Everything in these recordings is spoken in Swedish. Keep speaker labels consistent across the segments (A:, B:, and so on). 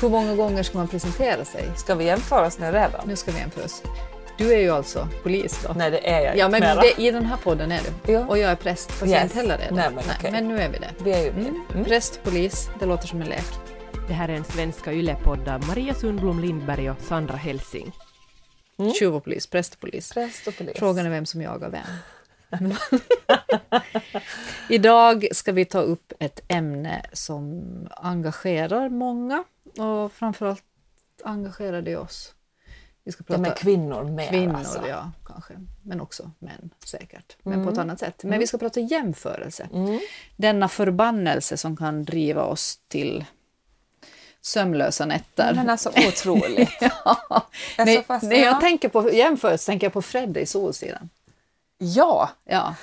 A: Hur många gånger ska man presentera sig?
B: Ska vi jämföra oss nu redan?
A: Nu ska vi jämföra oss. Du är ju alltså polis då.
B: Nej, det är jag
A: Ja, men det, i den här podden är du.
B: Ja.
A: Och jag är präst, fast jag är
B: Yes.
A: inte heller det.
B: Nej, men okej.
A: men nu är vi det.
B: Vi är ju
A: Mm.
B: mm.
A: Präst, polis, det låter som en lek.
C: Det här är en svenska yllepodd av Maria Sundblom Lindberg och Sandra Helsing.
B: Mm.
A: Tjuv och polis, präst och polis.
B: Präst och polis.
A: Frågan är vem som jagar vem. Idag ska vi ta upp ett ämne som engagerar många och framförallt engagerar det oss. Vi ska
B: Ja,
A: prata
B: men kvinnor mer
A: kvinnor,
B: alltså.
A: ja, kanske. Men också män säkert. Men på ett annat sätt. Men vi ska prata jämförelse.
B: Mm.
A: Denna förbannelse som kan driva oss till sömnlösa nätter.
B: Men alltså otroligt.
A: ja.
B: Alltså,
A: när, när jag
B: ja.
A: tänker på jämförelse tänker jag på Fredde i Solsidan.
B: Ja,
A: Ja.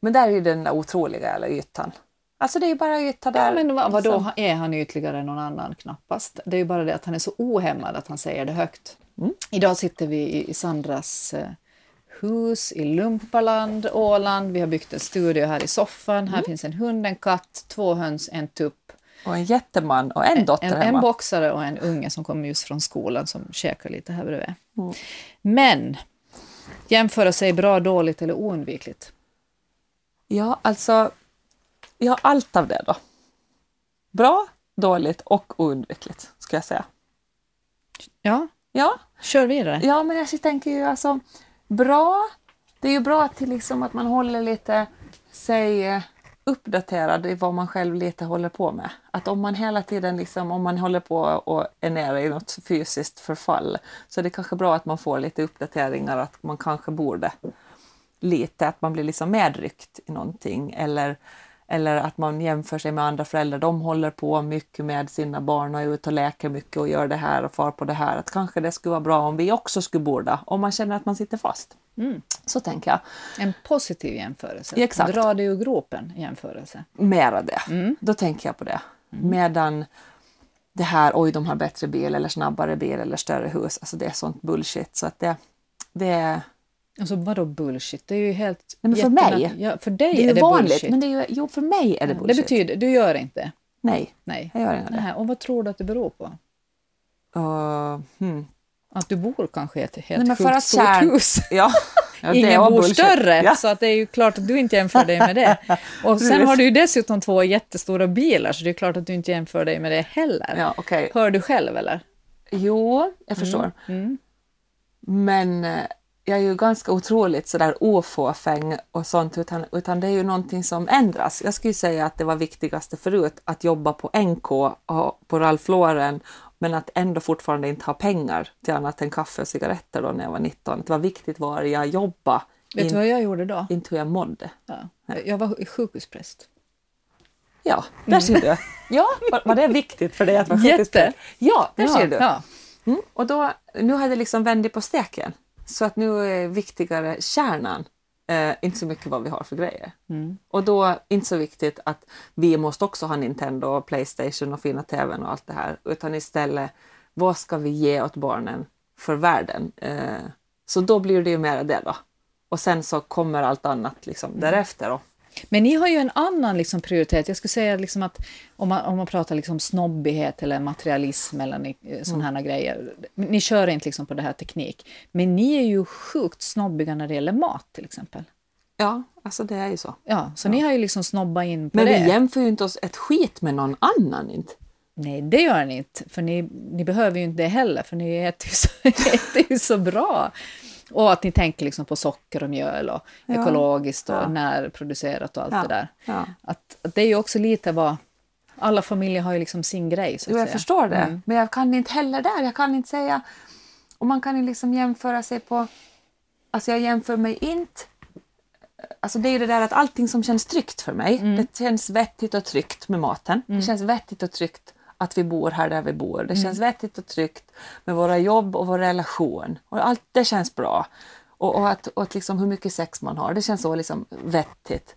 B: men där är ju den där otroliga eller ytan. Alltså det är ju bara yta där.
A: Ja, men vad, vadå,
B: liksom.
A: är han ytligare än någon annan? Knappast. Det är ju bara det att han är så ohämmad att han säger det högt.
B: Mm.
A: Idag sitter vi i, Sandras eh, hus i Lumpaland, Åland. Vi har byggt en studio här i soffan.
B: Mm.
A: Här finns en hund, en katt, två höns, en tupp,
B: Och en jätteman och en dotter
A: en,
B: hemma.
A: en boxare och en unge som kommer just från skolan som käkar lite här bredvid.
B: Mm.
A: Men jämföra sig bra, dåligt eller oundvikligt?
B: Ja, alltså. Vi har allt av det då. Bra, dåligt och oundvikligt, ska jag säga.
A: Ja,
B: Ja,
A: kör vidare.
B: ja men jag tänker ju alltså bra. Det är ju bra till liksom att man håller lite sig eh, uppdaterad i vad man själv lite håller på med. Att om man hela tiden liksom, om man håller på och är nere i något fysiskt förfall så är det kanske bra att man får lite uppdateringar att man kanske borde lite, att man blir liksom medryckt i någonting eller, eller att man jämför sig med andra föräldrar. De håller på mycket med sina barn och är ute och leker mycket och gör det här och far på det här. Att kanske det skulle vara bra om vi också skulle borda, om man känner att man sitter fast. Så tänker jag.
A: En positiv jämförelse.
B: Exakt.
A: Dra dig ur gropen jämförelse.
B: Mera det. Då tänker jag på det. Medan det här, oj de har bättre bil eller snabbare bil eller större hus, alltså det är sånt bullshit. Så att det, det är
A: Alltså vadå bullshit? Det är ju helt...
B: Nej, men för mig.
A: Ja, för dig
B: Det är
A: är,
B: ju
A: det
B: vanligt,
A: bullshit.
B: men det är ju, jo för mig är det
A: det
B: bullshit.
A: betyder, du gör inte?
B: Nej,
A: Nej.
B: jag gör inte det.
A: Och vad tror du att det beror på?
B: Uh, hmm.
A: Att du bor kanske i ett helt
B: Nej, men
A: sjukt
B: för att
A: stort
B: kärn-
A: hus.
B: Ja. ja det
A: Ingen bor
B: bullshit.
A: större,
B: Ja.
A: så att det är ju klart att du inte jämför dig med det. Och sen har du ju dessutom två jättestora bilar, så det är klart att du inte jämför dig med det heller.
B: Ja, okej.
A: Hör du själv eller?
B: Jo, jag förstår.
A: Mm.
B: Men eh, jag är ju ganska otroligt sådär ofåfäng och sånt, utan, utan det är ju någonting som ändras. Jag skulle säga att det var viktigaste förut att jobba på NK och på Ralph Lauren, men att ändå fortfarande inte ha pengar till annat än kaffe och cigaretter då när jag var 19. Det var viktigt var jag jobbade,
A: Vet du vad jag gjorde då?
B: inte hur jag mådde.
A: Ja. Jag var sjukhuspräst.
B: Ja, där ser du. Ja, var, var det viktigt för dig att vara
A: Jätte.
B: sjukhuspräst? Ja, där
A: ja,
B: ser du.
A: Ja.
B: Mm. Och då, nu har det liksom vänt på steken. Så att nu är viktigare kärnan, eh, inte så mycket vad vi har för grejer.
A: Mm.
B: Och då inte så viktigt att vi måste också ha Nintendo, och Playstation och fina TVn och allt det här. Utan istället, vad ska vi ge åt barnen för världen? Eh, så då blir det ju mer det då. Och sen så kommer allt annat liksom
A: Mm.
B: därefter. Då.
A: Men ni har ju en annan liksom prioritet. Jag skulle säga liksom att om man, om man pratar liksom snobbighet eller materialism eller ni, sådana här grejer. Ni kör inte liksom på det här teknik. Men ni är ju sjukt snobbiga när det gäller mat till exempel.
B: Ja, alltså det är ju så.
A: Ja, så ni har ju liksom snobbat in på
B: Men
A: det.
B: vi jämför ju inte oss ett skit med någon annan inte.
A: Nej, det gör ni inte. För ni, ni behöver ju inte det heller, för ni äter ju så, äter ju så bra. Och att ni tänker liksom på socker och mjöl och
B: Ja.
A: ekologiskt och
B: Ja.
A: närproducerat och allt
B: Ja.
A: det där. Att, att det är ju också lite vad... Alla familjer har ju liksom sin grej, så att
B: Jo, jag
A: säga.
B: förstår det.
A: Mm.
B: Men jag kan inte heller där. Jag kan inte säga... Och man kan ju liksom jämföra sig på... Alltså jag jämför mig inte... Alltså det är ju det där att allting som känns tryggt för mig,
A: Mm.
B: det känns vettigt och tryggt med maten. Det känns vettigt och tryggt att vi bor här där vi bor.
A: Mm.
B: Det känns vettigt och tryggt med våra jobb och vår relation. Och allt det känns bra. Och, och att, och att liksom hur mycket sex man har, det känns så liksom vettigt.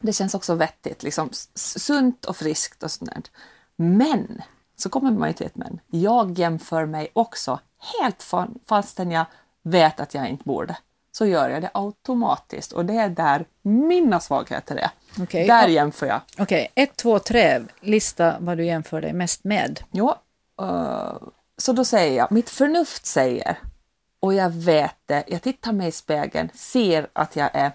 B: Det känns också vettigt, liksom sunt och friskt och sånt. Men, så kommer man ju till ett men. Jag jämför mig också helt fan, fastän jag vet att jag inte borde. Så gör jag det automatiskt och det är där mina svagheter är.
A: Okej.
B: Där jämför jag.
A: Okej, ett, två, tre. Lista vad du jämför dig mest med.
B: Jo, eh, så då säger jag, mitt förnuft säger, och jag vet det, jag tittar mig i spegeln, ser att jag är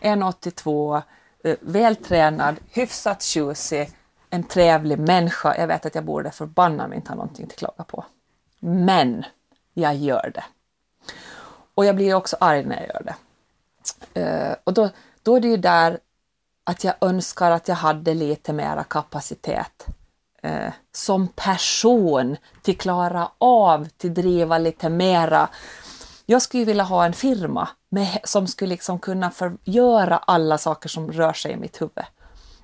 B: 1,82, eh, vältränad, hyfsat tjusig, en trevlig människa. Jag vet att jag borde förbanna mig inte ha någonting att klaga på. Men jag gör det. Och jag blir också arg när jag gör det. Uh, och då, då är det ju där att jag önskar att jag hade lite mera kapacitet uh, som person till klara av, till driva lite mera. Jag skulle vilja ha en firma med, som skulle liksom kunna för, göra alla saker som rör sig i mitt huvud.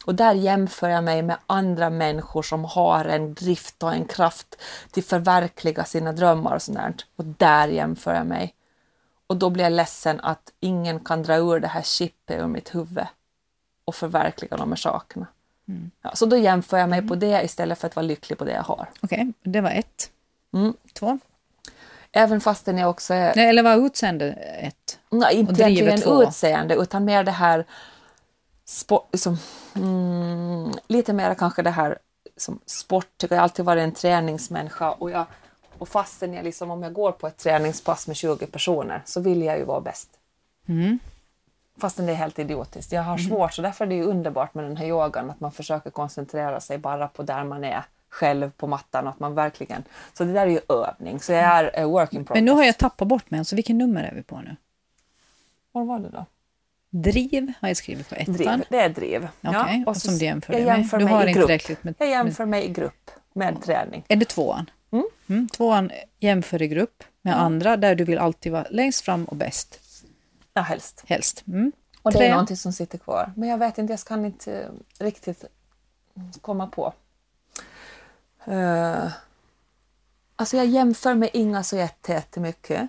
B: Och där jämför jag mig med andra människor som har en drift och en kraft till förverkliga sina drömmar och sånt Och där jämför jag mig. Och då blir jag ledsen att ingen kan dra ur det här chippet ur mitt huvud och förverkliga de här sakerna. Mm. Ja, så då jämför jag mig på det istället för att vara lycklig på det jag har.
A: Okej, okay, det var ett. Mm. Två?
B: Även fastän jag också är...
A: Nej, eller var utseende ett?
B: Nej, inte egentligen utseende utan mer det här sport, liksom, mm, lite mer kanske det här som sport, jag har alltid varit en träningsmänniska och, jag, och fastän jag liksom, om jag går på ett träningspass med 20 personer så vill jag ju vara bäst. Mm. Fastän det är helt idiotiskt. Jag har mm. svårt, så därför är det underbart med den här yogan, att man försöker koncentrera sig bara på där man är själv på mattan och att man verkligen... Så det där är ju övning, så jag är uh, work in progress.
A: Men nu har jag tappat bort mig, så vilken nummer är vi på nu?
B: Var var det då?
A: Driv har jag skrivit på ettan.
B: Driv, det är driv.
A: Okay, ja, och, som du jämför jag jämför med. Du har inte
B: tillräckligt med... Jag jämför mig i grupp med träning.
A: Är det tvåan? Mm. Mm, tvåan jämför i grupp med mm. andra där du vill alltid vara längst fram och bäst.
B: Ja, helst.
A: Helst. Mm.
B: Och det är någonting som sitter kvar. Men jag vet inte, jag kan inte riktigt komma på. Uh, alltså jag jämför med Inga så jättemycket.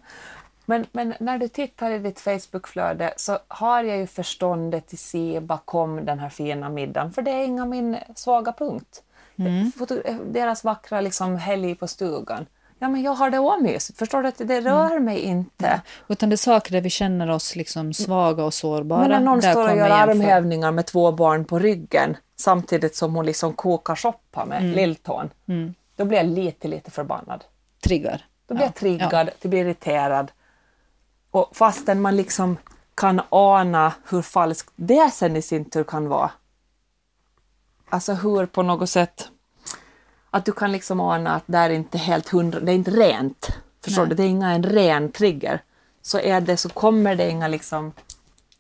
B: Men, men när du tittar i ditt Facebookflöde så har jag ju förståndet till se bakom den här fina middagen, för det är inga min svaga punkt. Mm. Deras vackra liksom helg på stugan. Ja, men jag har det omysigt. Förstår du? att Det rör mm. mig inte. Mm.
A: Utan det är saker där vi känner oss liksom svaga och sårbara.
B: Men när någon står och gör armhävningar med två barn på ryggen samtidigt som hon liksom kokar soppa med mm. lilltån. Mm. Då blir jag lite, lite förbannad.
A: Triggar.
B: Då blir ja. jag triggad, ja. blir irriterad. Och fastän man liksom kan ana hur falskt det sen i sin tur kan vara. Alltså hur på något sätt att du kan liksom ana att det är inte helt hundra, det är inte rent. Förstår Nej. du? Det är inga en ren trigger. Så är det så kommer det inga liksom,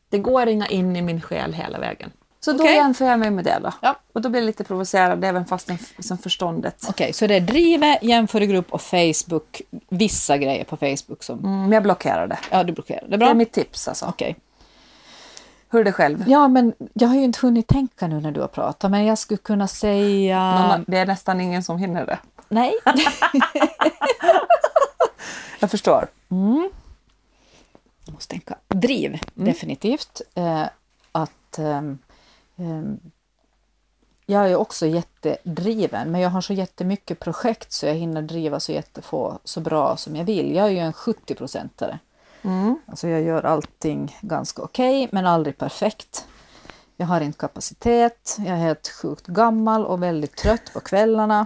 B: det går inga in i min själ hela vägen. Så okay. då jämför jag mig med det då. Ja. Och då blir jag lite provocerad även fast den, som förståndet.
A: Okej, okay, så det är drive, jämförgrupp och Facebook, vissa grejer på Facebook som...
B: Mm, jag blockerar det.
A: Ja, du blockerar det. Bra.
B: Det är mitt tips alltså.
A: Okej. Okay.
B: Hur är det själv?
A: Ja, men jag har ju inte hunnit tänka nu när du har pratat, men jag skulle kunna säga...
B: Någon, det är nästan ingen som hinner det.
A: Nej.
B: jag förstår.
A: Mm. Jag måste tänka. Driv, mm. definitivt. Eh, att... Eh, jag är också jättedriven, men jag har så jättemycket projekt så jag hinner driva så jättefå så bra som jag vill. Jag är ju en 70-procentare. Mm. Alltså jag gör allting ganska okej, okay, men aldrig perfekt. Jag har inte kapacitet, jag är helt sjukt gammal och väldigt trött på kvällarna.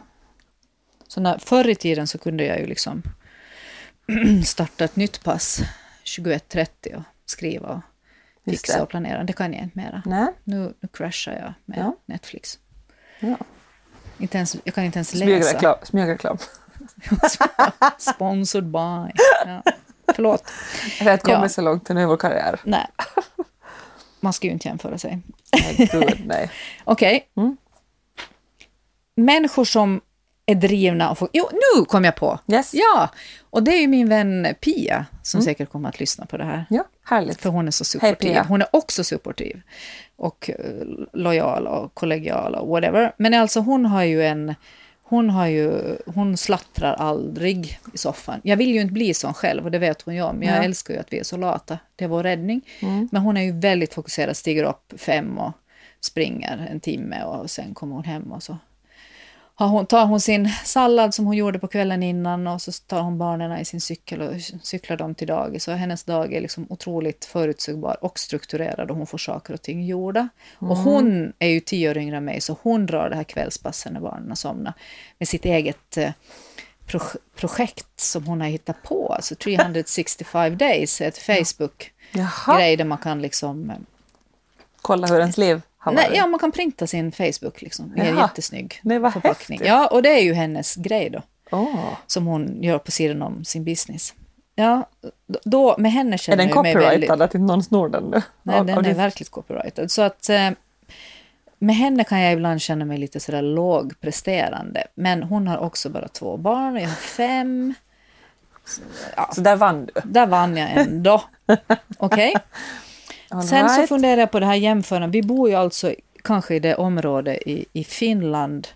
A: Så när, förr i tiden så kunde jag ju liksom starta ett nytt pass 21.30 och skriva och fixa och planera. Det kan jag inte mera.
B: Nej.
A: Nu, nu crashar jag med
B: ja.
A: Netflix.
B: Ja.
A: Inte ens, jag kan inte ens läsa.
B: Smygreklam.
A: Sponsored by. Ja. Förlåt.
B: Jag har inte kommit ja. så långt i vår karriär.
A: Nej. Man ska ju inte jämföra sig.
B: Nej, gud nej.
A: Okej. Okay. Mm. Människor som är drivna och får... Jo, nu kom jag på!
B: Yes.
A: Ja! Och det är ju min vän Pia som mm. säkert kommer att lyssna på det här.
B: Ja, härligt.
A: För hon är så supportiv. Hon är också supportiv. Och eh, lojal och kollegial och whatever. Men alltså hon har ju en... Hon, har ju, hon slattrar aldrig i soffan. Jag vill ju inte bli sån själv och det vet hon ju om. Jag ja. älskar ju att vi är så lata. Det är vår räddning. Mm. Men hon är ju väldigt fokuserad, stiger upp fem och springer en timme och sen kommer hon hem och så har hon, tar hon sin sallad som hon gjorde på kvällen innan och så tar hon barnen i sin cykel och cyklar dem till dagis. Och hennes dag är liksom otroligt förutsägbar och strukturerad och hon får saker och ting gjorda. Och hon är ju tio år yngre än mig så hon drar det här kvällspasset när barnen somnar med sitt eget eh, pro- projekt som hon har hittat på. Alltså 365 days, ett Facebook-grej där man kan liksom eh,
B: kolla hur ens liv
A: Nej, ja, man kan printa sin Facebook liksom, i en
B: Jaha.
A: jättesnygg
B: Nej, vad
A: förpackning.
B: häftigt.
A: Ja, och det är ju hennes grej då,
B: Åh.
A: som hon gör på sidan om sin business. Ja, då, med henne
B: Är
A: känner
B: den
A: jag mig väldigt...
B: copyrightad att inte någon snor den nu?
A: Nej,
B: Av-
A: den
B: av
A: är
B: din-
A: verkligt copyrightad. Så att eh, med henne kan jag ibland känna mig lite sådär lågpresterande. Men hon har också bara två barn, jag har fem.
B: Så där vann du.
A: Där vann jag ändå. Okej?
B: All
A: Sen så
B: right.
A: funderar jag på det här jämförandet. Vi bor ju alltså kanske i det område i, i Finland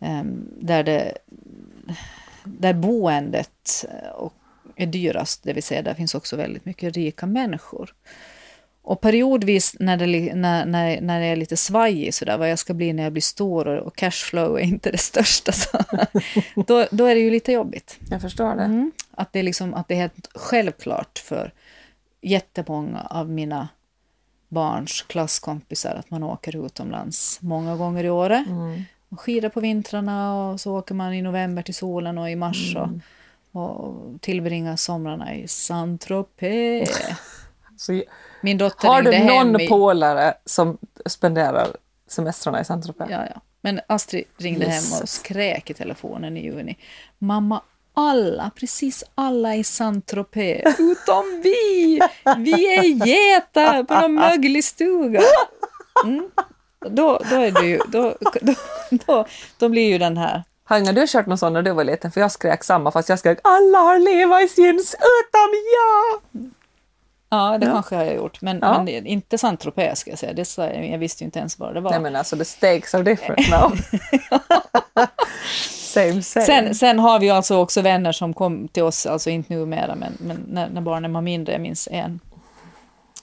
A: em, där, det, där boendet eh, och är dyrast, det vill säga där finns också väldigt mycket rika människor. Och periodvis när det, när, när, när jag är lite svajig sådär, vad jag ska bli när jag blir stor och, och cashflow är inte det största, så, då, då är det ju lite jobbigt.
B: Jag förstår det.
A: Mm. Att, det är liksom, att det är helt självklart för jättemånga av mina barns klasskompisar att man åker utomlands många gånger i året.
B: Mm.
A: Och skidar på vintrarna och så åker man i november till solen och i mars och, och tillbringar somrarna i Saint-Tropez. Min dotter
B: har du någon
A: i,
B: polare som spenderar semestrarna i Saint-Tropez?
A: Ja, ja. Men Astrid ringde hem och skrek i telefonen i juni. Mamma, alla, precis alla i Saint-Tropez, utom vi! Vi är getar på någon möglig stuga. Mm. Då, då, är det ju, då, då, då, då blir ju den här...
B: Har inga du kört någon sån när du var liten? För jag skrek samma fast jag skrek alla har Levi's utom jag!
A: Ja, det
B: Ja.
A: kanske jag har gjort, men,
B: Ja.
A: men inte Saint-Tropez ska jag säga. Det, jag visste ju inte ens vad det var.
B: Nej men alltså the stakes are different now. same same.
A: Sen, sen har vi alltså också vänner som kom till oss, alltså inte numera, men, men när, när barnen var mindre, jag minns en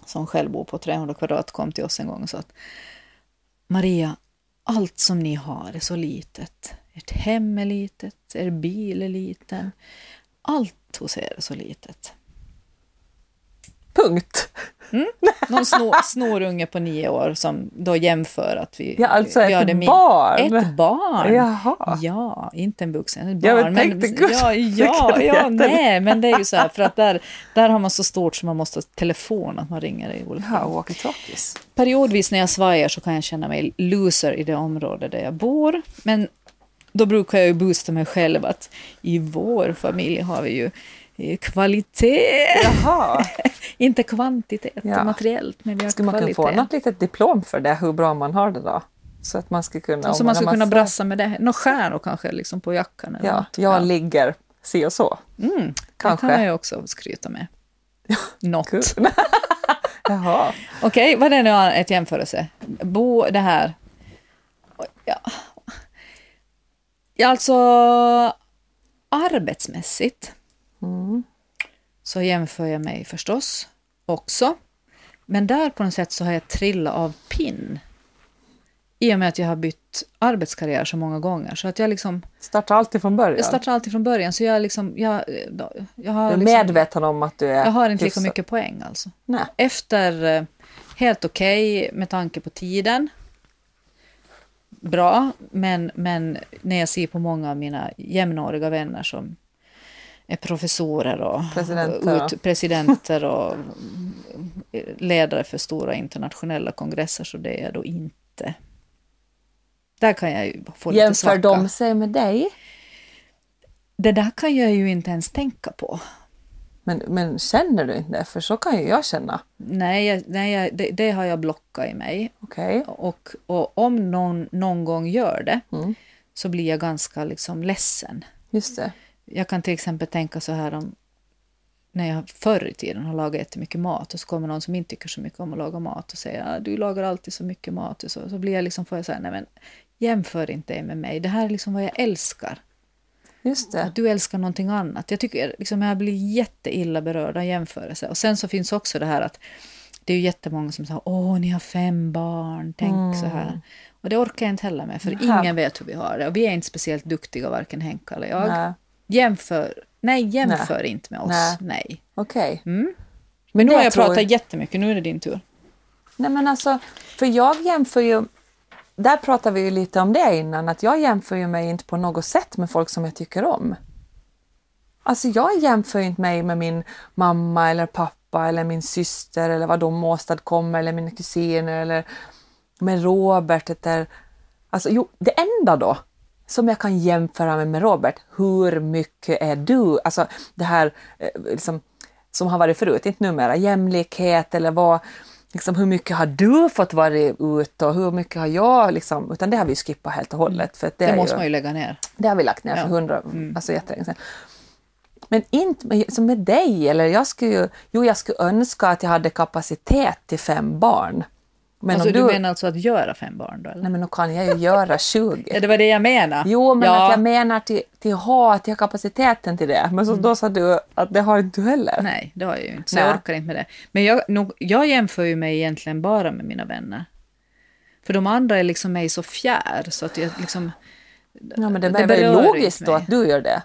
A: som själv bor på 300 kvadrat, kom till oss en gång och sa att Maria, allt som ni har är så litet. Ert hem är litet, er bil är liten. Allt hos er är så litet.
B: Punkt.
A: Någon snor, snorunge på nio år som då jämför att vi...
B: Ja, alltså
A: vi
B: ett
A: det min-
B: barn.
A: Ett barn!
B: Jaha.
A: Ja, inte en vuxen, ett
B: Ja,
A: barn.
B: men tänkte, gud,
A: ja, ja, ja, nej, men det är ju så här, för att där, där har man så stort så man måste ha telefon, att man ringer i olika...
B: Ja, walkie-talkies.
A: Periodvis när jag svajar så kan jag känna mig loser i det område där jag bor, men då brukar jag ju boosta mig själv att i vår familj har vi ju kvalitet,
B: Jaha.
A: inte kvantitet
B: Ja.
A: materiellt, men vi har
B: Skulle man kunna
A: kvalitet.
B: få något litet diplom för det, hur bra man har det då? Så att man ska kunna...
A: Så man ska kunna
B: massa-
A: brassa med det. Några stjärnor kanske liksom på jackan. Eller
B: Ja,
A: något.
B: jag ligger si och så.
A: Mm, Det
B: Kanske.
A: kan man ju också skryta med. Något.
B: Jaha.
A: Okej, vad är nu ett jämförelse? Bo, det här. Ja, alltså arbetsmässigt
B: Mm.
A: så jämför jag mig förstås också. Men där på något sätt så har jag trillat av pinn. I och med att jag har bytt arbetskarriär så många gånger. Så att jag liksom,
B: Starta alltid från början.
A: jag startar alltid från början. Så jag liksom, jag, jag har
B: Du är
A: liksom,
B: medveten om att du är...
A: jag har inte lika mycket poäng alltså.
B: Nej.
A: Efter eh, helt okej med tanke på tiden. Bra, men, men när jag ser på många av mina jämnåriga vänner som professorer och
B: Presidenter.
A: ut, presidenter och ledare för stora internationella kongresser så det är jag då inte. Där kan jag ju få lite
B: Jämför
A: svacka.
B: de sig med dig?
A: Det där kan jag ju inte ens tänka på.
B: Men, men känner du inte det? För så kan ju jag känna.
A: Nej, jag, nej jag, det, det har jag blockat i mig.
B: Okej.
A: Och, och om någon någon gång gör det
B: Mm.
A: så blir jag ganska liksom ledsen.
B: Just det.
A: Jag kan till exempel tänka så här om när jag förr i tiden har lagat jättemycket mat och så kommer någon som inte tycker så mycket om att laga mat och säger att du lagar alltid så mycket mat. Och så, så blir jag liksom, får jag säga, nej men jämför inte det med mig. Det här är liksom vad jag älskar.
B: Just det.
A: Att du älskar någonting annat. Jag tycker liksom jag blir jätteilla berörd av jämförelse. Och sen så finns också det här att det är ju jättemånga som säger åh, ni har fem barn, tänk så här. Och det orkar jag inte heller med, för
B: Mm.
A: Ingen vet hur vi har det. Och vi är inte speciellt duktiga, varken Henka eller jag.
B: Nej.
A: Jämför, nej, jämför inte med oss.
B: Nej.
A: Nej.
B: Okej.
A: Mm. Men nu har jag
B: tror
A: pratat jättemycket, nu är det din tur.
B: Nej men alltså, för jag jämför ju, där pratade vi ju lite om det innan, att jag jämför ju mig inte på något sätt med folk som jag tycker om. Alltså jag jämför ju inte mig med min mamma eller pappa eller min syster eller vad de åstadkommer eller mina kusiner eller med Robert. Eller, alltså, jo, det enda då som jag kan jämföra mig med Robert, hur mycket är du? Alltså det här eh, liksom, som har varit förut, inte numera, jämlikhet eller vad, liksom, hur mycket har du fått vara ute och hur mycket har jag, liksom, utan det har vi skippat helt och hållet. För det,
A: Det, måste
B: ju,
A: man ju lägga ner.
B: det har vi lagt ner
A: Ja.
B: för hundra, alltså jättelänge sedan. Men inte med, som med dig, eller jag skulle ju, jo jag skulle önska att jag hade kapacitet till fem barn. Men
A: alltså,
B: om
A: du...
B: du,
A: menar alltså att göra fem barn då? Eller?
B: nej men då kan jag ju göra 20.
A: Ja, det var det jag menade.
B: Jo, men
A: ja.
B: att jag menar till, till ha, att jag har kapaciteten till det. Men så, då sa du att det har inte du heller.
A: Nej, det har jag ju inte, så
B: Nej.
A: jag orkar inte med det. Men jag, nog, jag jämför ju mig egentligen bara med mina vänner. För de andra är liksom mig så fjär, så att jag liksom...
B: Ja, men det,
A: Det
B: är väl logiskt då att du gör det.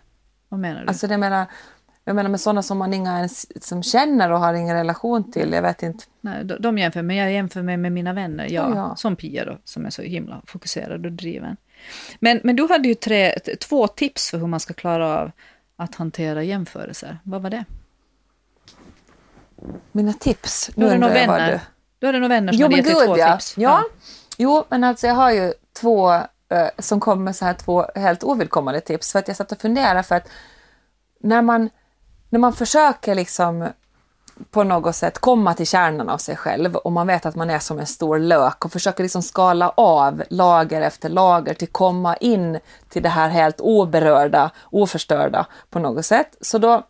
A: Vad menar du?
B: Alltså det menar, jag menar med sådana som man inga ens som känner och har ingen relation till. Jag vet inte.
A: Nej, de, de jämför, men jag jämför mig med mina vänner. Ja,
B: Ja, ja.
A: Som Pia då, som är så himla fokuserad och driven. Men, men du hade ju tre, två tips för hur man ska klara av att hantera jämförelser. Vad var det?
B: Mina tips.
A: Du hade några
B: jag
A: vänner,
B: du-
A: du hade några vänner som
B: Jo
A: hade gett dig två
B: ja.
A: tips.
B: ja. Jo men alltså jag har ju två eh, som kommer med så här två helt ovidkommande tips. För att jag satt och funderade för att när man, när man försöker liksom på något sätt komma till kärnan av sig själv och man vet att man är som en stor lök och försöker liksom skala av lager efter lager till komma in till det här helt oberörda, oförstörda på något sätt. Så då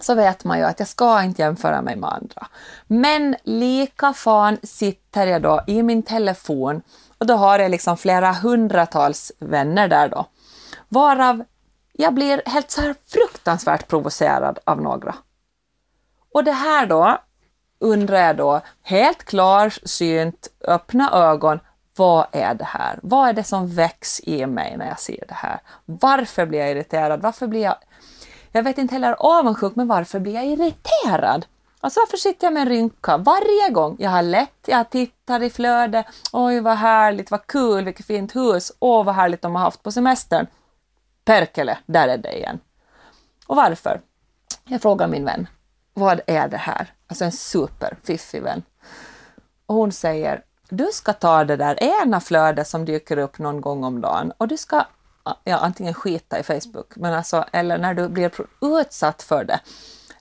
B: så vet man ju att jag ska inte jämföra mig med andra. Men lika fan sitter jag då i min telefon och då har jag liksom flera hundratals vänner där då. Varav jag blir helt så här fruktansvärt provocerad av några. Och det här då undrar jag då, helt klarsynt, öppna ögon, vad är det här? Vad är det som väcks i mig när jag ser det här? Varför blir jag irriterad? Varför blir jag, jag vet inte heller avundsjuk, men varför blir jag irriterad? Alltså varför sitter jag med en rynka varje gång jag har lätt, jag tittar i flödet, oj vad härligt, vad kul, vilket fint hus, åh vad härligt de har haft på semestern. Perkele, där är det igen. Och varför? Jag frågar min vän, vad är det här? Alltså en superfiffig vän. Och hon säger, du ska ta det där ena flödet som dyker upp någon gång om dagen och du ska ja, antingen skita i Facebook, men alltså, eller när du blir utsatt för det,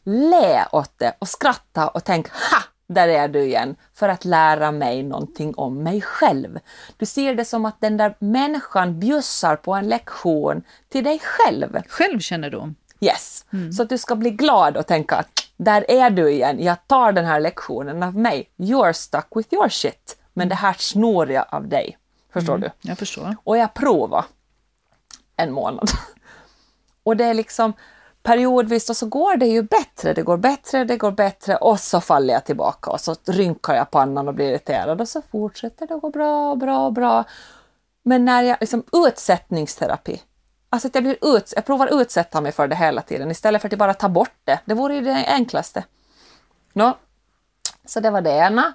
B: le åt det och skratta och tänk, ha! Där är du igen, för att lära mig någonting om mig själv. Du ser det som att den där människan bjussar på en lektion till dig själv.
A: Självkännedom.
B: Yes. Så att du ska bli glad och tänka att där är du igen, jag tar den här lektionen av mig. You're stuck with your shit. Men det här snor jag av dig. Förstår du?
A: Jag förstår.
B: Och jag provar en månad. Och det är liksom periodvis och så går det ju bättre, det går bättre, det går bättre och så faller jag tillbaka och så rynkar jag pannan och blir irriterad och så fortsätter det att gå bra, bra, bra. Men när jag liksom utsättningsterapi, alltså att jag blir ut, jag provar utsätta mig för det hela tiden istället för att bara ta bort det. Det vore ju det enklaste. Nå, så det var det ena.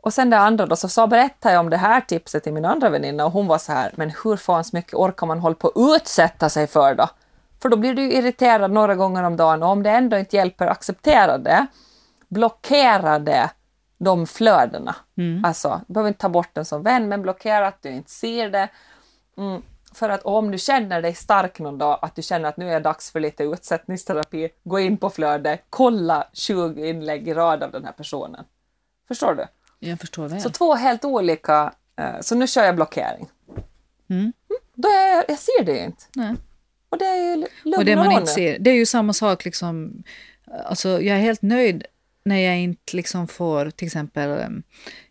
B: Och sen det andra då, så, så berättade jag om det här tipset till min andra väninna och hon var så här, men hur fanns mycket orkar man hålla på att utsätta sig för då? För då blir du irriterad några gånger om dagen och om det ändå inte hjälper, acceptera det. Blockera det, de flödena. Alltså, du behöver inte ta bort den som vän, men blockera att du inte ser det. Mm. För att om du känner dig stark någon dag, att du känner att nu är det dags för lite utsättningsterapi, gå in på flödet, kolla 20 inlägg i rad av den här personen. Förstår du?
A: Jag förstår väl.
B: Så två helt olika, eh, så nu kör jag blockering.
A: Mm.
B: Då är jag, jag ser det inte.
A: Nej.
B: Och det är ju lugn
A: Och det man inte ser, det är ju samma sak liksom. Alltså jag är helt nöjd när jag inte liksom får till exempel, um,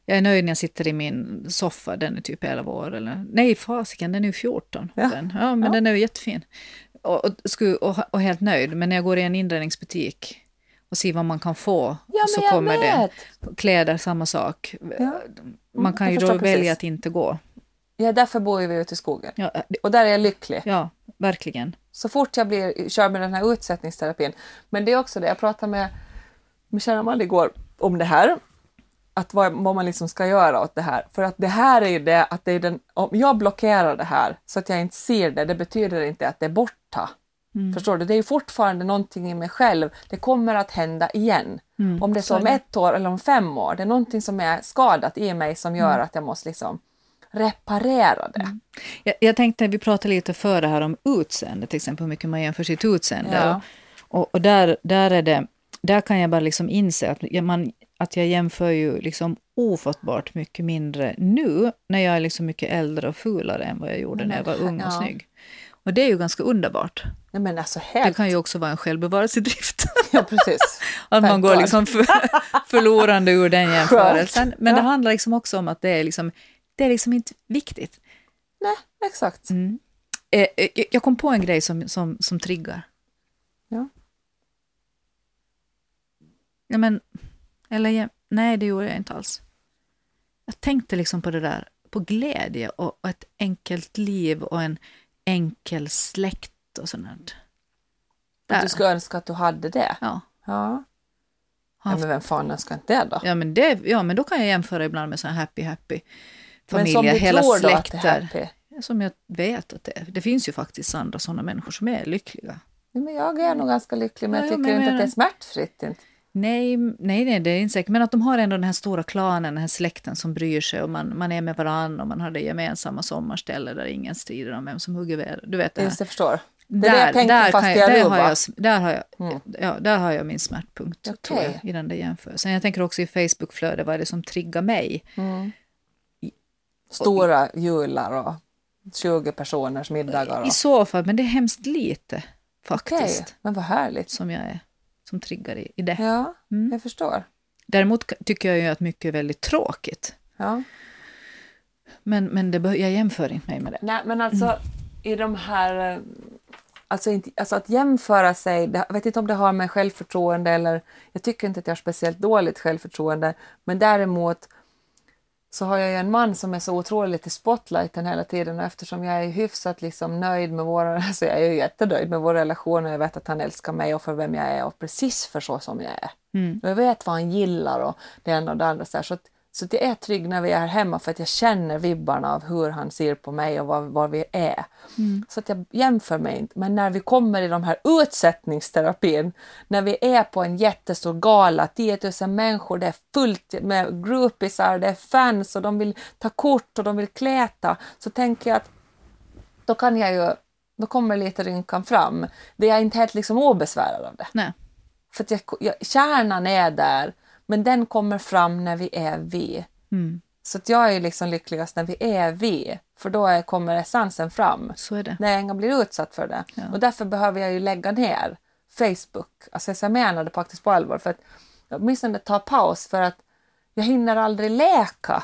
A: jag är nöjd när jag sitter i min soffa, den är typ 11 år eller, nej fasiken den är ju 14.
B: Ja.
A: Den. ja men
B: Ja.
A: den är ju jättefin. Och, och, och, och helt nöjd, men när jag går i en inredningsbutik och och se vad man kan få.
B: Ja,
A: så kommer det.
B: vet.
A: Kläder, samma sak.
B: Ja.
A: Man kan
B: jag
A: ju då välja
B: precis.
A: att inte gå.
B: Ja, därför bor vi ute i skogen.
A: Ja, det-
B: Och där är jag lycklig.
A: ja verkligen.
B: Så fort jag blir, kör med den här utsättningsterapin. Men det är också det, jag pratade med, med kära man igår om det här. Att vad, vad man liksom ska göra åt det här. För att det här är ju det att det är den, om jag blockerar det här så att jag inte ser det, det betyder inte att det är borta. Förstår du? Det är ju fortfarande någonting i mig själv. Det kommer att hända igen. om det är så om ett år eller om fem år. Det är någonting som är skadat i mig som gör att jag måste liksom reparera det.
A: Jag, jag tänkte, vi pratade lite för det här om utseende, till exempel hur mycket man jämför sitt utseende.
B: Ja.
A: Och, och, där, där, är det, där kan jag bara liksom inse att man, att jag jämför ju liksom ofattbart mycket mindre nu, när jag är liksom mycket äldre och fulare än vad jag gjorde
B: Men
A: när jag var ung och
B: ja.
A: snygg. Och det är ju ganska underbart.
B: Nej, men alltså
A: Det
B: helt...
A: kan ju också vara en självbevarelsedrift.
B: Ja, precis.
A: Att man går liksom för, förlorande ur den jämförelsen. Men det
B: Ja.
A: handlar liksom också om att det är, liksom, det är liksom inte viktigt.
B: Nej, exakt.
A: Mm. Eh, eh, jag kom på en grej som, som, som triggar.
B: Ja.
A: Ja, men, eller, nej, det gjorde jag inte alls. Jag tänkte liksom på det där, på glädje och, och ett enkelt liv och en enkel släkt och sånt. där.
B: Att du skulle önska att du hade det.
A: Ja.
B: Ja.
A: Ja,
B: ja men vem fan önskar inte det då?
A: Ja men, det, ja, men då kan jag jämföra ibland med sån här happy, happy
B: men
A: familjer,
B: som du
A: hela
B: tror då att det är
A: släkter.
B: happy.
A: Som jag vet att det är. Det finns ju faktiskt andra sådana människor som är lyckliga.
B: Men jag är nog ganska lycklig men
A: Ja,
B: jag
A: ja,
B: tycker
A: men
B: inte
A: jag
B: att det är smärtfritt. Inte.
A: Nej, nej, nej, det är inte säkert. Men att de har ändå den här stora klanen, den här släkten som bryr sig och man, man är med varandra och man har det gemensamma sommarställe där ingen strider om vem som hugger ved. Du vet det här.
B: Just det, förstår. Det är det jag tänker fast i
A: jag, där, har jag, där, har jag,
B: Mm.
A: ja, där har jag min smärtpunkt tror
B: Okej.
A: jag, i den där jämförelsen. Jag tänker också i Facebookflödet, vad är det som triggar mig?
B: Mm. Stora jular och 20 personers middagar. Och...
A: I så fall, men det är hemskt lite faktiskt
B: men vad härligt.
A: som jag är, som triggar i, i det.
B: Ja,
A: Mm.
B: jag förstår.
A: Däremot tycker jag ju att mycket är väldigt tråkigt.
B: Ja.
A: Men, men det, jag jämför inte mig med det.
B: Nej, men alltså i de här... eh, Alltså, inte, alltså att jämföra sig, jag vet inte om det har med självförtroende eller... Jag tycker inte att jag har speciellt dåligt självförtroende, men däremot så har jag ju en man som är så otroligt i spotlighten hela tiden och eftersom jag är hyfsat liksom nöjd med våra, alltså jag är ju jättenöjd med vår relation och jag vet att han älskar mig och för vem jag är och precis för så som jag är.
A: Mm.
B: Och jag vet vad han gillar och det ena och det andra. Så, här, så, att, så att jag är trygg när vi är hemma för att jag känner vibbarna av hur han ser på mig och var, var vi är. Så att jag jämför mig inte. Men när vi kommer i de här utsättningsterapin, när vi är på en jättestor gala, 10 000 människor, det är fullt med groupisar, det är fans och de vill ta kort och de vill kläta, så tänker jag att då kan jag ju, då kommer lite rynkan fram. Det är jag inte helt liksom obesvärad av det.
A: Nej.
B: För att jag, jag, kärnan är där, men den kommer fram när vi är vi.
A: Mm.
B: Så att jag är liksom lyckligast när vi är vi, för då är, kommer essensen fram.
A: Så är det.
B: När jag blir utsatt för det.
A: Ja.
B: Och därför behöver jag ju lägga ner Facebook. Alltså jag menar det faktiskt på allvar. För att åtminstone ta paus för att jag hinner aldrig läka.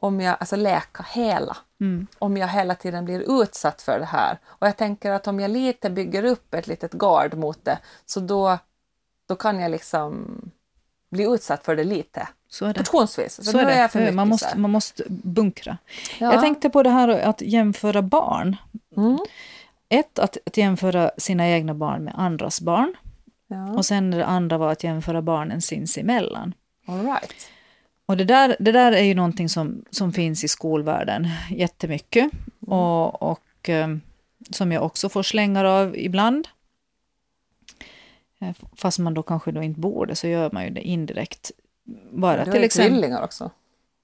B: Om jag, alltså läka hela.
A: Mm.
B: Om jag hela tiden blir utsatt för det här. Och jag tänker att om jag lite bygger upp ett litet gard mot det, så då, då kan jag liksom bli utsatt för det lite.
A: Så är det.
B: Portionsvis. Så,
A: Så
B: nu
A: är
B: är
A: det.
B: mycket
A: man,
B: så
A: måste, man måste bunkra.
B: Ja.
A: Jag tänkte på det här att jämföra barn.
B: Mm.
A: Ett, att, att jämföra sina egna barn med andras barn.
B: Ja.
A: Och sen det andra var att jämföra barnen sinsemellan.
B: All right.
A: Och det där, det där är ju någonting som, som finns i skolvärlden jättemycket. Och, och eh, som jag också får slängar av ibland. Eh, Fast man då kanske då inte borde så gör man ju det indirekt. Bara
B: Du
A: till exempel...
B: tvillingar också.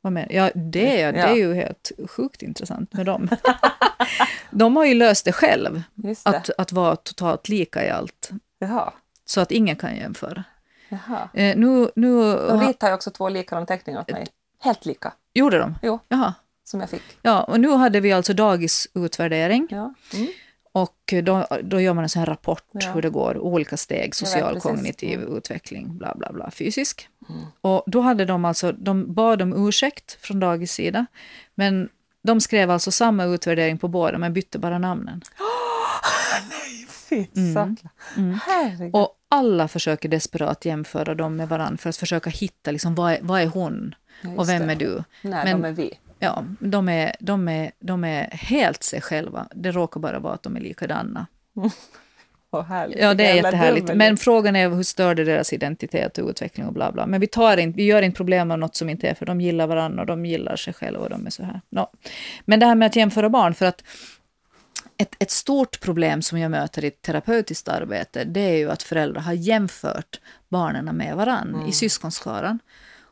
A: Vad menar, ja, det, är, det
B: Ja.
A: är ju helt sjukt intressant med dem. De har ju löst det själv,
B: det.
A: att, att vara totalt lika i allt.
B: Jaha.
A: Så att ingen kan jämföra.
B: Jaha.
A: Eh, nu nu
B: Och
A: ha,
B: Rita har ju också två likadana teckningar åt mig. Helt lika,
A: gjorde de?
B: Jo.
A: Jaha.
B: som jag fick.
A: Ja, och nu hade vi alltså dagisutvärdering
B: Ja. Mm.
A: Och då, då gör man en sån här rapport
B: Ja.
A: hur det går, olika steg, social, kognitiv
B: Mm.
A: utveckling, bla bla bla, fysisk. Och då hade de alltså, de bad om ursäkt från dagis sida, men de skrev alltså samma utvärdering på båda, men bytte bara namnen.
B: Fy
A: Mm.
B: Herregud.
A: Och alla försöker desperat jämföra dem med varandra för att försöka hitta liksom, vad, är, vad är hon och vem är du?
B: Nej,
A: Men-
B: de är vi.
A: Ja, de är, de, är, de är helt sig själva. Det råkar bara vara att de är likadana.
B: Vad härligt.
A: Ja, det är jättehärligt. Men frågan är hur stör det deras identitet och utveckling och bla bla. Men vi, tar inte, vi gör inte problem av något som inte är, för de gillar varandra och de gillar sig själva och de är så här. Ja. Men det här med att jämföra barn, för att ett, ett stort problem som jag möter i terapeutiskt arbete, det är ju att föräldrar har jämfört barnen med varann i syskonskaran.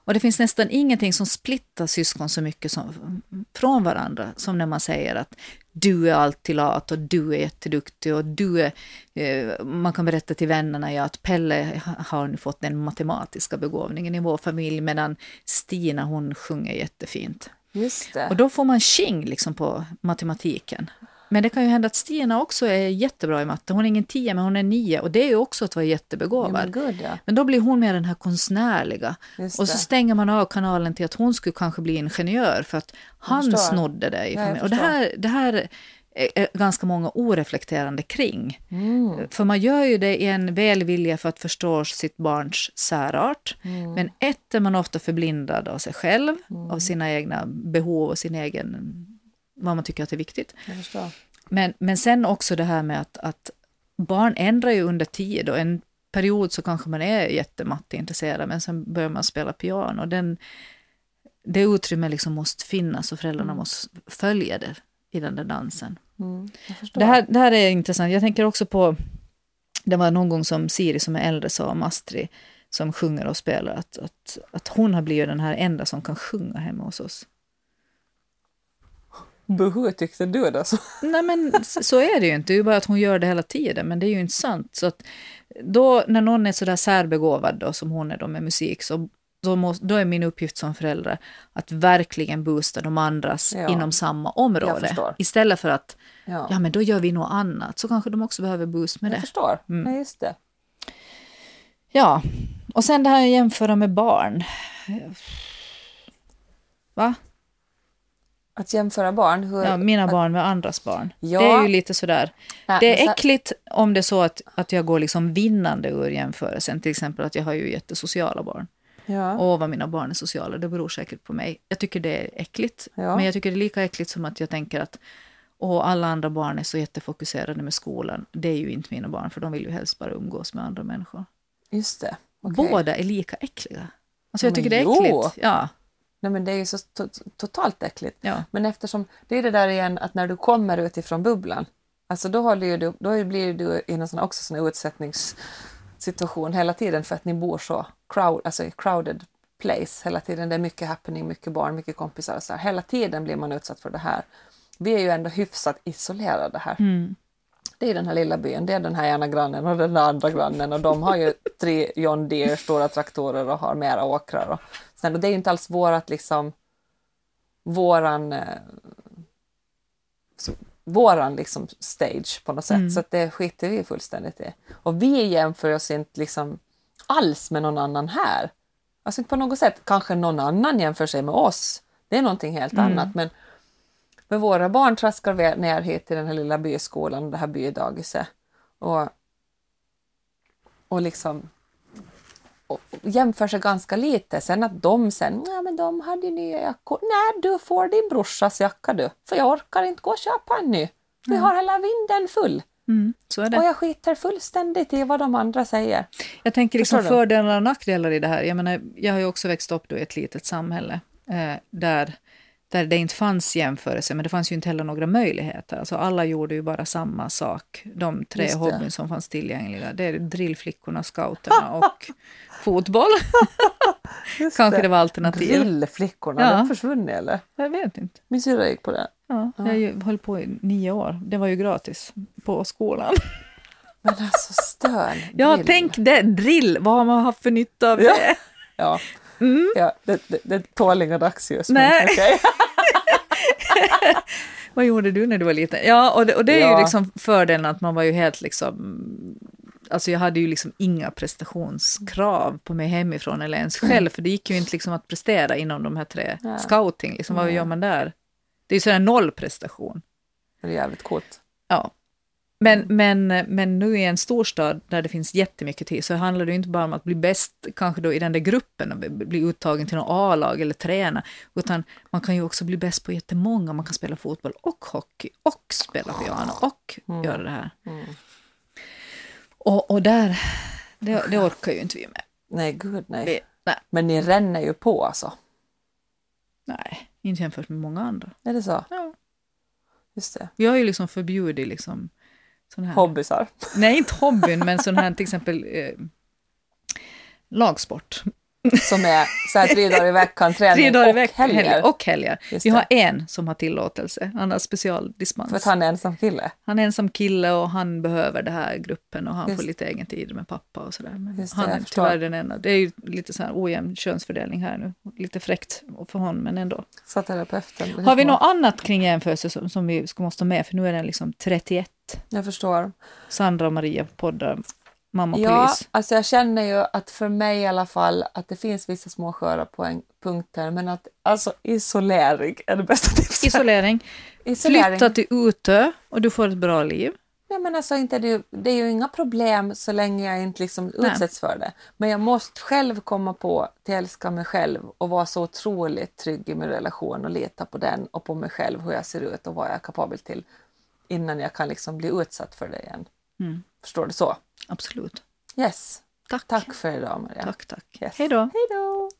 A: Och det finns nästan ingenting som splittar syskon så mycket som, från varandra som när man säger att du är alltid lat och du är jätteduktig och du är... Eh, man kan berätta till vännerna ja, att Pelle har nu fått den matematiska begåvningen i vår familj medan Stina hon sjunger jättefint.
B: Just det.
A: Och då får man tjing liksom på matematiken. Men det kan ju hända att Stina också är jättebra i matte. Hon är ingen tia, men hon är nio. Och det är ju också att vara
B: ja,
A: jättebegåvad.
B: men gud, ja.
A: Men då blir hon mer den här konstnärliga.
B: Just
A: Och så
B: det.
A: stänger man av kanalen till att hon skulle kanske bli ingenjör för att han snodde det. I
B: Ja, jag
A: familjen. och det här, det här är är ganska många oreflekterande kring.
B: Mm.
A: För man gör ju det i en välvilja för att förstå sitt barns särart.
B: Mm.
A: Men ett är man ofta förblindad av sig själv,
B: Mm.
A: av sina egna behov och sin egen, vad man tycker att är viktigt. Men, men sen också det här med att, att barn ändrar ju under tid och en period så kanske man är jättemattintresserad men sen börjar man spela piano. Den, det utrymmet liksom måste finnas och föräldrarna måste följa det i den där dansen.
B: Mm.
A: Det här, det här är intressant. Jag tänker också på, det var någon gång som Siri som är äldre sa om Astrid som sjunger och spelar att, att, att hon har blivit den här enda som kan sjunga hemma hos oss.
B: Buhu tyckte du det? Så.
A: Nej men så är det ju inte, det är ju bara att hon gör det hela tiden, men det är ju inte sant. Så att då när någon är sådär särbegåvad då, som hon är då med musik, så då, måste, då är min uppgift som förälder att verkligen boosta de andras
B: Ja.
A: inom samma
B: Jag
A: område. Istället för att,
B: Ja.
A: ja men då gör vi något annat, så kanske de också behöver boost med
B: jag
A: det.
B: förstår.
A: Mm.
B: Ja, just det.
A: Ja, och sen det här att jämföra med barn. Va?
B: Att jämföra barn. Hur...
A: Ja, mina barn med andras barn.
B: Ja.
A: Det är ju lite sådär.
B: Nej,
A: Det är äckligt om det är så att, att jag går liksom vinnande ur jämförelsen. Till exempel att jag har ju jättesociala barn.
B: Ja.
A: Och vad mina barn är sociala, det beror säkert på mig. Jag tycker det är äckligt.
B: Ja.
A: Men jag tycker det är lika äckligt som att jag tänker att och alla andra barn är så jättefokuserade med skolan. Det är ju inte mina barn, för de vill ju helst bara umgås med andra människor.
B: Just det. Okej.
A: Båda är lika äckliga. Alltså
B: Ja,
A: jag tycker det
B: men
A: är
B: jo.
A: äckligt. Ja,
B: Nej, men det är ju så to- totalt äckligt.
A: ja.
B: Men eftersom det är det där igen att när du kommer utifrån bubblan, alltså då, håller du, då blir du i en sån, också sån utsättningssituation hela tiden för att ni bor så crowd, alltså crowded place hela tiden. Det är mycket happening, mycket barn, mycket kompisar och så här. Hela tiden blir man utsatt för det här. Vi är ju ändå hyfsat isolerade här.
A: Mm.
B: Det är den här lilla byn, det är den här ena grannen och den andra grannen och de har ju tre John Deere stora traktorer och har mera åkrar. Och, sen, och det är ju inte alls vårat liksom våran eh, våran liksom stage på något sätt
A: Mm.
B: så att det skiter vi fullständigt i. Och vi jämför oss inte liksom alls med någon annan här. Alltså inte på något sätt, kanske någon annan jämför sig med oss. Det är någonting helt
A: Mm.
B: annat men men våra barn traskar vi ner hit till den här lilla byskolan, det här bydagiset. Och, och liksom jämför sig ganska lite. Sen att de sen, nej men de hade ju nya jackor. Nej, du får din brorsas jacka du, för jag orkar inte gå och köpa en ny. Vi har hela vinden full
A: Mm,
B: och jag skiter fullständigt i vad de andra säger.
A: Jag tänker liksom fördelar och nackdelar i det här. Jag, menar, jag har ju också växt upp då i ett litet samhälle eh, där, där det inte fanns jämförelse, men det fanns ju inte heller några möjligheter. Alltså alla gjorde ju bara samma sak. De tre
B: Just det.
A: hobbyn som fanns tillgängliga, det är drillflickorna, scouterna och fotboll. Kanske det var alternativ.
B: Grillflickorna,
A: Ja.
B: ja. de försvunnit eller?
A: Jag vet inte.
B: Min syrra gick på det.
A: Ja, jag ju- höll på i nio år. Det var ju gratis på skolan.
B: Men alltså stön.
A: Ja, tänk det! Drill! Vad har man haft för nytta av
B: Ja.
A: det?
B: Ja,
A: Mm.
B: ja det, det, det tål inga dagsljus.
A: Nej.
B: Men, okej.
A: Vad gjorde du när du var liten? Ja, och det, och det är ju
B: Ja.
A: liksom fördelen att man var ju helt liksom... Alltså jag hade ju liksom inga prestationskrav på mig hemifrån eller ens själv, för det gick ju inte liksom att prestera inom de här tre.
B: Nej.
A: Scouting, liksom, vad gör man där? Det är ju sådär noll prestation.
B: Det är jävligt coolt.
A: Ja. Men, men, men nu i en storstad där det finns jättemycket tid så handlar det ju inte bara om att bli bäst kanske då i den där gruppen och bli uttagen till något A-lag eller träna, utan man kan ju också bli bäst på jättemånga. Man kan spela fotboll och hockey och spela piano och
B: Mm.
A: göra det här.
B: Mm.
A: Och, och där, det, det orkar ju inte vi med.
B: Nej, gud nej.
A: Vi, nej,
B: Men ni ränner ju på alltså.
A: nej, inte jämfört med många andra.
B: Är det så?
A: Ja.
B: Just det.
A: Vi har ju liksom förbjudit liksom sån här,
B: Hobbysar.
A: nej inte hobbyn, men sån här till exempel eh, lagsport.
B: Som är så här tre dagar i veckan träning
A: Tre dagar i
B: och
A: veckan,
B: helger.
A: och helger. Vi har en som har tillåtelse, han har specialdispens.
B: För att han är ensam kille.
A: Han är ensam kille och han behöver den här gruppen och han
B: Just-
A: får lite egen tid med pappa och sådär. Men
B: Just det,
A: han är tyvärr den enda. Det är ju lite så här ojämn könsfördelning här nu. Lite fräckt för honom, men ändå.
B: Terapeuten.
A: Har vi något annat kring jämförelse som, som vi ska måste ha med? För nu är den liksom 31.
B: Jag förstår.
A: Sandra och Maria poddar Mamma
B: Ja,
A: Polis.
B: alltså jag känner ju att för mig i alla fall att det finns vissa små sköra poäng, punkter men att alltså isolering är det bästa tipset.
A: Isolering.
B: Isolering.
A: Flytta till Utö och du får ett bra liv.
B: Nej, men alltså inte det, det är ju inga problem så länge jag inte liksom
A: Nej.
B: utsätts för det. Men jag måste själv komma på att älska mig själv och vara så otroligt trygg i min relation och lita på den och på mig själv, hur jag ser ut och vad jag är kapabel till innan jag kan liksom bli utsatt för det igen.
A: Mm.
B: Förstår du så?
A: Absolut.
B: Yes.
A: Tack.
B: Tack för idag Maria.
A: Tack, tack.
B: Yes.
A: Hej då.
B: Hej då!